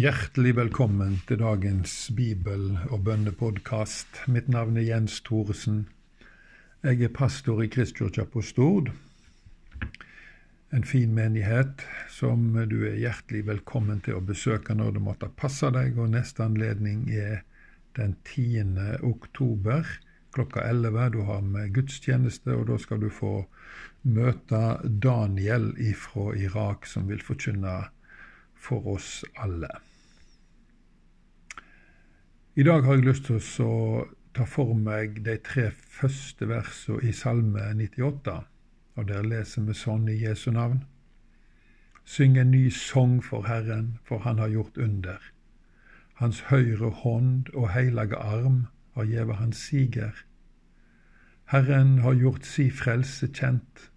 Hjertelig velkommen til dagens bibel- og bønnepodkast. Mitt navn er Jens Thoresen. Jeg er pastor i Kristkirka på Stord. En fin menighet som du er hjertelig velkommen til å besøke når det måtte passe deg. Og neste anledning er den 10. oktober klokka 11. Du har med gudstjeneste, og da skal du få møte Daniel fra Irak, som vil forkynne for oss alle. I dag har jeg lyst til å ta for meg de tre første versene i Salme 98. Og der leser vi sånn i Jesu navn. Syng en ny sang for Herren, for Han har gjort under. Hans høyre hånd og heilage arm har gjeve hans siger. Herren har gjort si frelse kjent,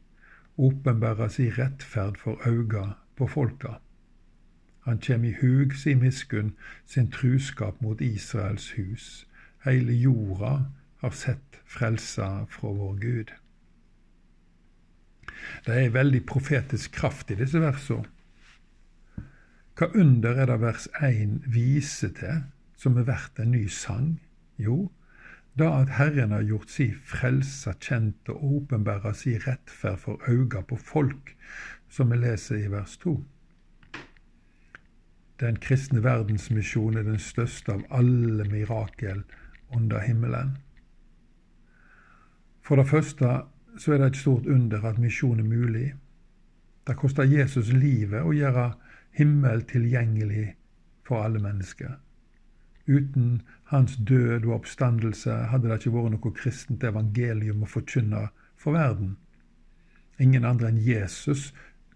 åpenbæra si rettferd for auga på folka. Han kjem i hug si miskunn, sin truskap mot Israels hus. Heile jorda har sett frelsa fra vår Gud. Det er veldig profetisk kraft i disse versene. Hva under er det vers 1 viser til, som er verdt en ny sang? Jo, da at Herren har gjort si frelsa kjent og åpenbæra si rettferd for auga på folk, som vi leser i vers 2. Den kristne verdensmisjon er den største av alle mirakel under himmelen. For det første så er det et stort under at misjon er mulig. Det koster Jesus livet å gjøre himmel tilgjengelig for alle mennesker. Uten hans død og oppstandelse hadde det ikke vært noe kristent evangelium å forkynne for verden. Ingen andre enn Jesus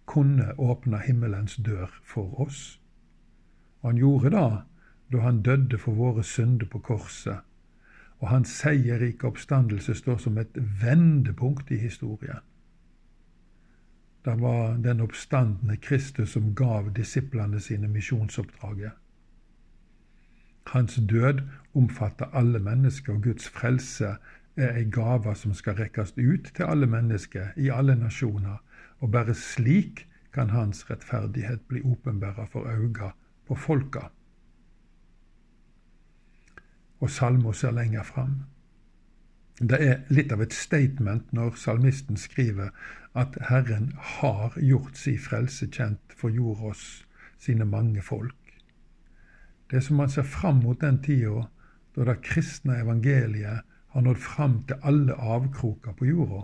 kunne åpne himmelens dør for oss. Han gjorde det da han døde for våre synder på korset. Og hans seierrike oppstandelse står som et vendepunkt i historien. Det var den oppstandende Kristus som gav disiplene sine misjonsoppdraget. Hans død omfatter alle mennesker, og Guds frelse er ei gave som skal rekkes ut til alle mennesker i alle nasjoner, og bare slik kan hans rettferdighet bli åpenbæra for øynene på folka. Og salmo ser lenger fram. Det er litt av et statement når salmisten skriver at Herren har gjort si frelse kjent for jordas sine mange folk. Det er som man ser fram mot den tida da det kristne evangeliet har nådd fram til alle avkroker på jorda.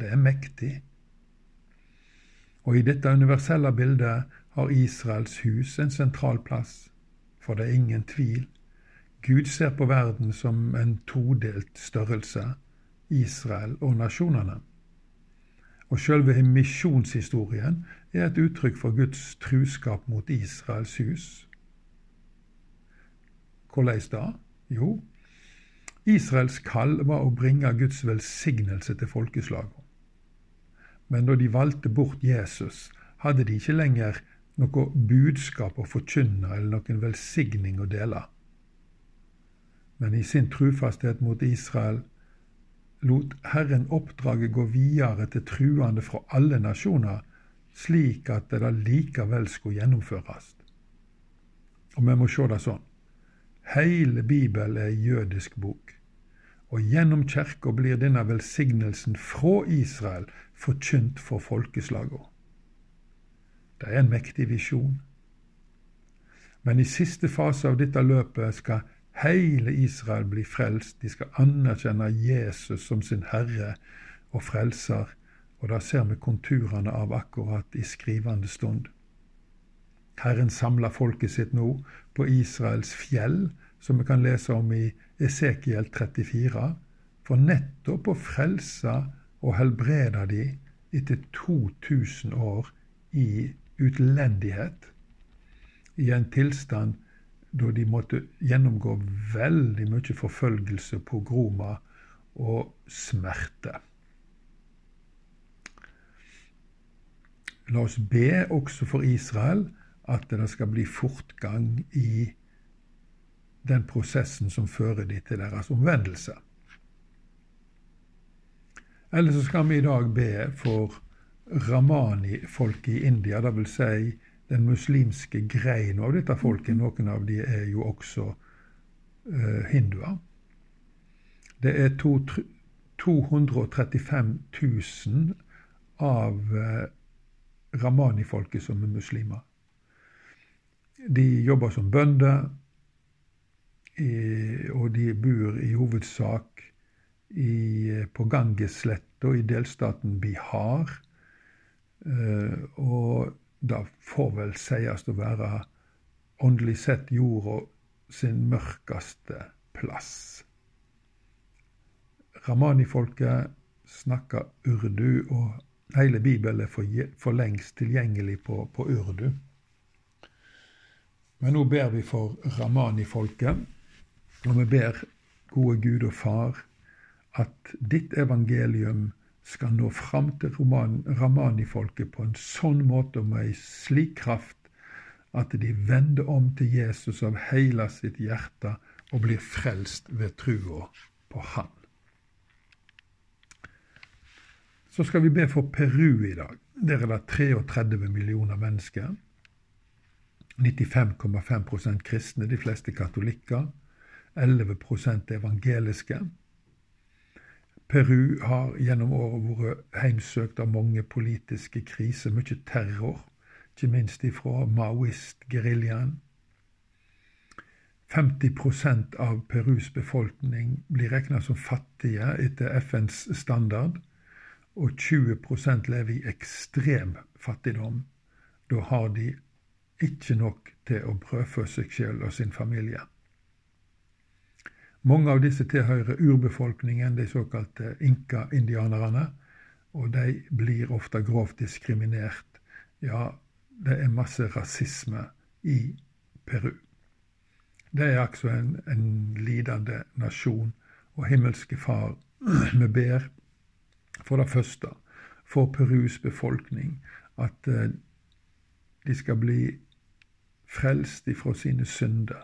Det er mektig. Og i dette universelle bildet har Israels hus en sentral plass, for det er ingen tvil. Gud ser på verden som en todelt størrelse, Israel og nasjonene. Og sjølve misjonshistorien er et uttrykk for Guds truskap mot Israels hus. Hvordan da? Jo, Israels kall var å bringe Guds velsignelse til folkeslagene. Men da de valgte bort Jesus, hadde de ikke lenger noe budskap å forkynne eller noen velsigning å dele. Men i sin trufasthet mot Israel lot Herren oppdraget gå videre til truende fra alle nasjoner, slik at det likevel skulle gjennomføres. Og vi må se det sånn. Hele Bibelen er jødisk bok, og gjennom kirka blir denne velsignelsen fra Israel forkynt for folkeslagene. Det er en mektig visjon. Men i siste fase av dette løpet skal hele Israel bli frelst. De skal anerkjenne Jesus som sin herre og frelser. Og da ser vi konturene av akkurat i skrivende stund. Herren samler folket sitt nå på Israels fjell, som vi kan lese om i Esekiel 34, for nettopp å frelse og helbrede de etter 2000 år i utlendighet i en tilstand da de måtte gjennomgå veldig mye forfølgelse, pogroma og smerte. La oss be også for Israel at det skal bli fortgang i den prosessen som fører de til deres omvendelse. Eller så skal vi i dag be for ramani-folket i India, dvs. Si den muslimske grein av dette folket. Noen av de er jo også uh, hinduer. Det er to, 235 000 av uh, ramani-folket som er muslimer. De jobber som bønder, og de bor i hovedsak i, på Gangesletta i delstaten Bihar. Uh, og det får vel sies å være åndelig sett jorda sin mørkeste plass. Ramani-folket snakker urdu, og hele Bibelen er for, for lengst tilgjengelig på, på, urdu. Men nå ber vi for Ramani-folket, og vi ber gode Gud og Far at ditt evangelium skal nå fram til Ramani-folket på en sånn måte og med ei slik kraft at de vender om til Jesus av hele sitt hjerte og blir frelst ved trua på Han. Så skal vi be for Peru i dag. Der er det 33 millioner mennesker. 95,5% kristne, de fleste katolikker. 11% evangeliske. Peru har gjennom året vært heimsøkt av mange politiske kriser, mye terror, ikke minst ifra maoist-geriljaen. 50% av Perus befolkning blir regna som fattige etter FNs standard, og 20% lever i ekstrem fattigdom. Da har de ikke nok til å brødfø seg sjøl og sin familie. Mange av disse tilhører urbefolkningen, de såkalte inka-indianerne. Og de blir ofte grovt diskriminert. Ja, det er masse rasisme i Peru. Det er altså en, en lidende nasjon. Og himmelske Far, vi ber for det første for Perus befolkning at uh, de skal bli frelst ifra sine synder.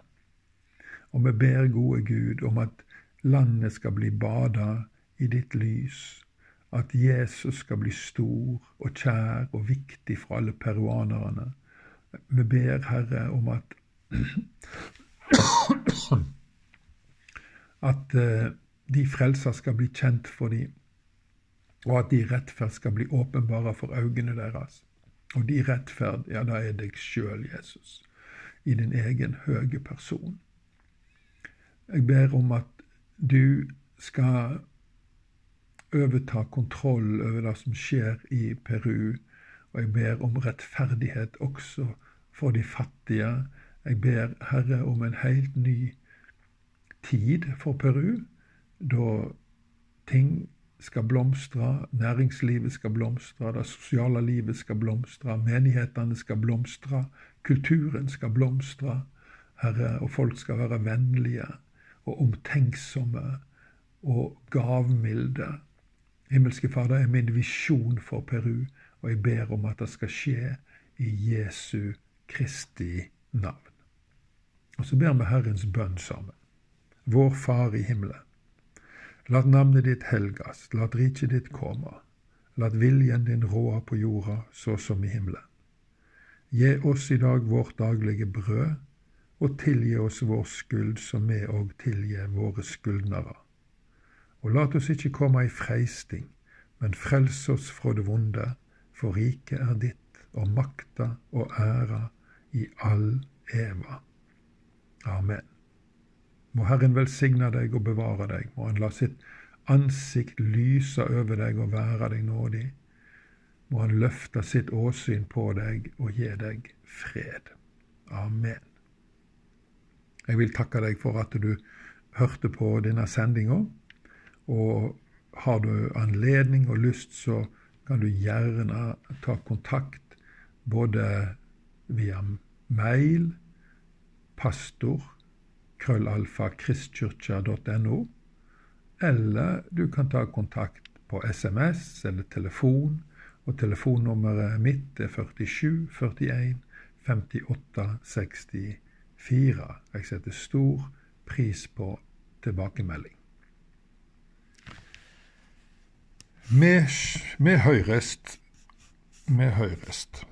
Og vi ber, gode Gud, om at landet skal bli bada i ditt lys. At Jesus skal bli stor og kjær og viktig for alle peruanerne. Vi ber, Herre, om at at uh, de frelser skal bli kjent for dem, og at de rettferd skal bli åpenbare for øynene deres. Og de rettferd, ja, da er deg sjøl, Jesus, i din egen høye person. Jeg ber om at du skal overta kontroll over det som skjer i Peru. Og jeg ber om rettferdighet også for de fattige. Jeg ber, Herre, om en helt ny tid for Peru, da ting skal blomstre, næringslivet skal blomstre, det sosiale livet skal blomstre, menighetene skal blomstre, kulturen skal blomstre, Herre, og folk skal være vennlige og omtenksomme og gavmilde. Himmelske Far, det er min visjon for Peru, og jeg ber om at det skal skje i Jesu Kristi navn. Og så ber vi Herrens bønn sammen. Vår Far i himmelen. Lat navnet ditt helgas, lat riket ditt komme. Lat viljen din råde på jorda så som i himmelen. Gi oss i dag vårt daglige brød og tilgi oss vår skyld, som vi òg tilgir våre skyldnere. Og lat oss ikke komme i freisting, men frels oss fra det vonde, for riket er ditt, og makta og æra i all eva. Amen. Må Herren velsigne deg og bevare deg. Må Han la sitt ansikt lyse over deg og være deg nådig. Må Han løfte sitt åsyn på deg og gi deg fred. Amen. Jeg vil takke deg for at du hørte på denne sendinga. Og har du anledning og lyst, så kan du gjerne ta kontakt både via mail, pastor, krøllalfa, kristkyrkja.no, eller du kan ta kontakt på SMS eller telefon. Og telefonnummeret mitt er 47 41 58 60 Fire. Jeg setter stor pris på tilbakemelding. Vi, med høyrest. Vi høyrest.